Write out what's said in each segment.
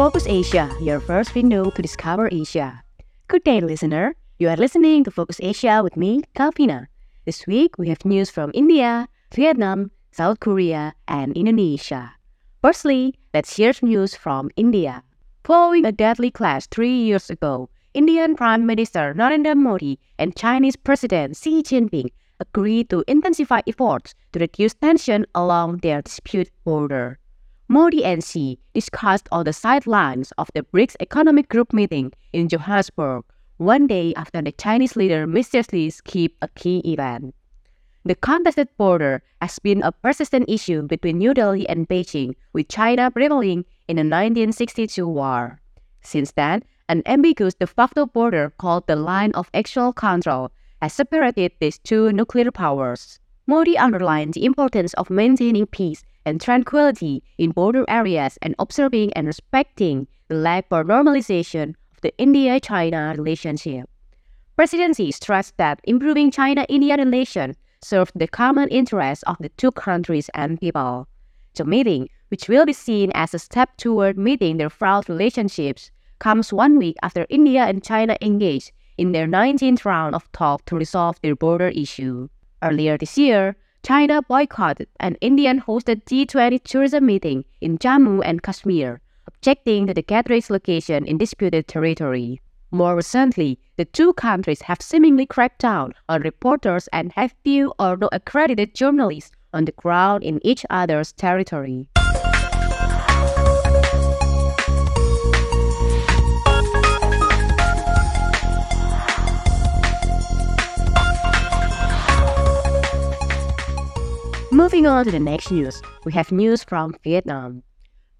Focus Asia, your first window to discover Asia. Good day, listener. You are listening to Focus Asia with me, Kalpina. This week, we have news from India, Vietnam, South Korea, and Indonesia. Firstly, let's hear news from India. Following a deadly clash three years ago, Indian Prime Minister Narendra Modi and Chinese President Xi Jinping agreed to intensify efforts to reduce tension along their disputed border. Modi and Xi discussed on the sidelines of the BRICS Economic Group meeting in Johannesburg, one day after the Chinese leader mysteriously skipped a key event. The contested border has been a persistent issue between New Delhi and Beijing, with China prevailing in the 1962 war. Since then, an ambiguous de facto border called the Line of Actual Control has separated these two nuclear powers. Modi underlined the importance of maintaining peace and tranquility in border areas and observing and respecting the lag for normalization of the India-China relationship. President Xi stressed that improving China-India relations served the common interests of the two countries and people. The meeting, which will be seen as a step toward meeting their fraught relationships, comes one week after India and China engaged in their 19th round of talks to resolve their border issue. Earlier this year, China boycotted an Indian hosted G20 tourism meeting in Jammu and Kashmir, objecting to the gathering's location in disputed territory. More recently, the two countries have seemingly cracked down on reporters and have few or no accredited journalists on the ground in each other's territory. Moving on to the next news, we have news from Vietnam.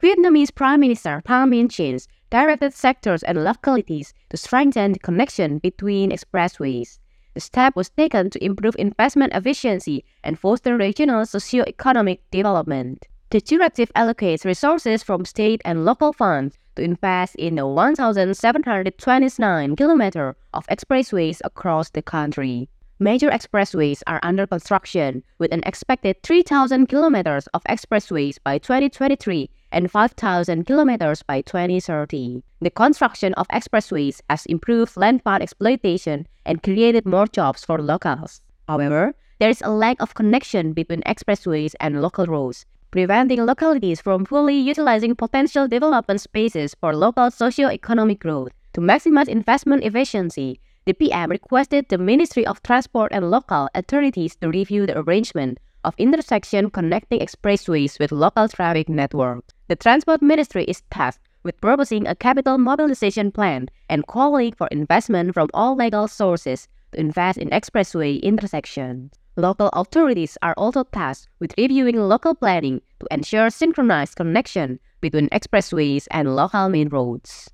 Vietnamese Prime Minister Pham Minh Chinh directed sectors and localities to strengthen the connection between expressways. The step was taken to improve investment efficiency and foster regional socio-economic development. The directive allocates resources from state and local funds to invest in the 1,729 km of expressways across the country. Major expressways are under construction, with an expected 3,000 kilometers of expressways by 2023 and 5,000 kilometers by 2030. The construction of expressways has improved land part exploitation and created more jobs for locals. However, there is a lack of connection between expressways and local roads, preventing localities from fully utilizing potential development spaces for local socio-economic growth. To maximize investment efficiency, the PM requested the Ministry of Transport and local authorities to review the arrangement of intersection connecting expressways with local traffic networks. The Transport Ministry is tasked with proposing a capital mobilization plan and calling for investment from all legal sources to invest in expressway intersections. Local authorities are also tasked with reviewing local planning to ensure synchronized connection between expressways and local main roads.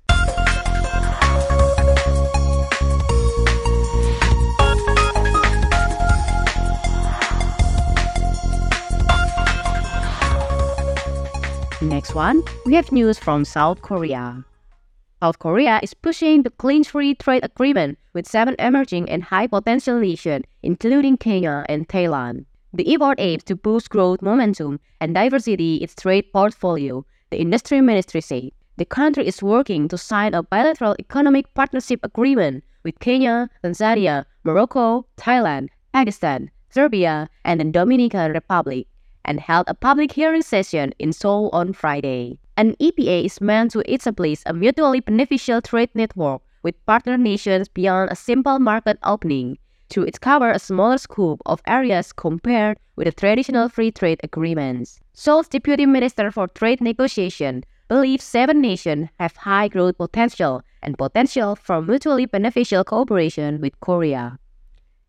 Next one, we have news from South Korea. South Korea is pushing the clean free trade agreement with seven emerging and high potential nations, including Kenya and Thailand. The effort aims to boost growth momentum and diversity its trade portfolio, the industry ministry said. The country is working to sign a bilateral economic partnership agreement with Kenya, Tanzania, Morocco, Thailand, Pakistan, Serbia, and the Dominican Republic and held a public hearing session in Seoul on Friday. An EPA is meant to establish a mutually beneficial trade network with partner nations beyond a simple market opening to cover a smaller scope of areas compared with the traditional free trade agreements. Seoul's Deputy Minister for Trade Negotiation believes seven nations have high growth potential and potential for mutually beneficial cooperation with Korea.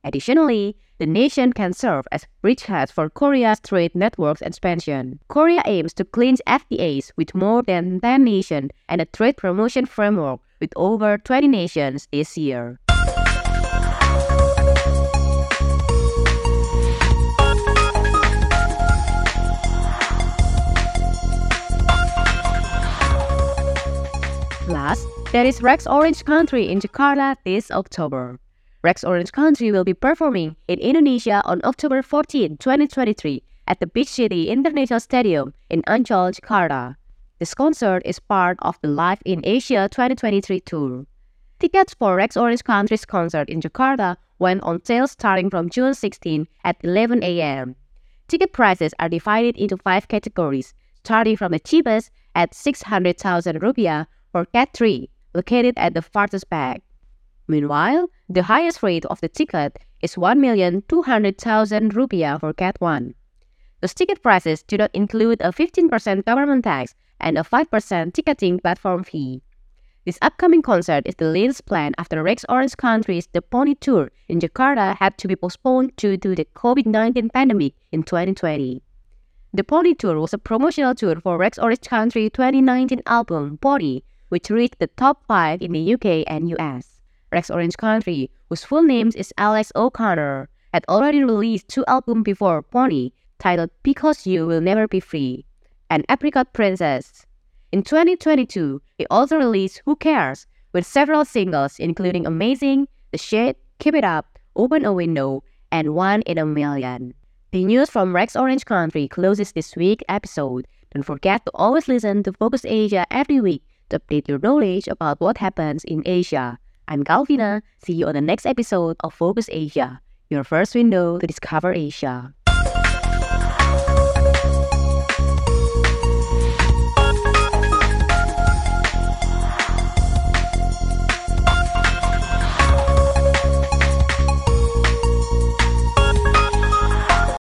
Additionally, the nation can serve as bridgehead for Korea's trade network's expansion. Korea aims to clinch FTAs with more than 10 nations and a trade promotion framework with over 20 nations this year. Last, there is Rex Orange Country in Jakarta this October. Rex Orange Country will be performing in Indonesia on October 14, 2023 at the Beach City International Stadium in Ancol, Jakarta. This concert is part of the Live in Asia 2023 tour. Tickets for Rex Orange Country's concert in Jakarta went on sale starting from June 16 at 11 a.m. Ticket prices are divided into five categories, starting from the cheapest at 600,000 rupiah for Cat 3, located at the farthest back. Meanwhile, the highest rate of the ticket is 1,200,000 rupiah for Cat 1. The ticket prices do not include a 15% government tax and a 5% ticketing platform fee. This upcoming concert is the latest plan after Rex Orange Country's The Pony Tour in Jakarta had to be postponed due to the COVID-19 pandemic in 2020. The Pony Tour was a promotional tour for Rex Orange Country 2019 album Pony, which reached the top 5 in the UK and US. Rex Orange Country, whose full name is Alex O'Connor, had already released two albums before Pony, titled Because You Will Never Be Free and Apricot Princess. In 2022, he also released Who Cares with several singles including Amazing, The Shade, Keep It Up, Open a Window, and One in a Million. The news from Rex Orange Country closes this week's episode. Don't forget to always listen to Focus Asia every week to update your knowledge about what happens in Asia. I'm Galvina. See you on the next episode of Focus Asia, your first window to discover Asia.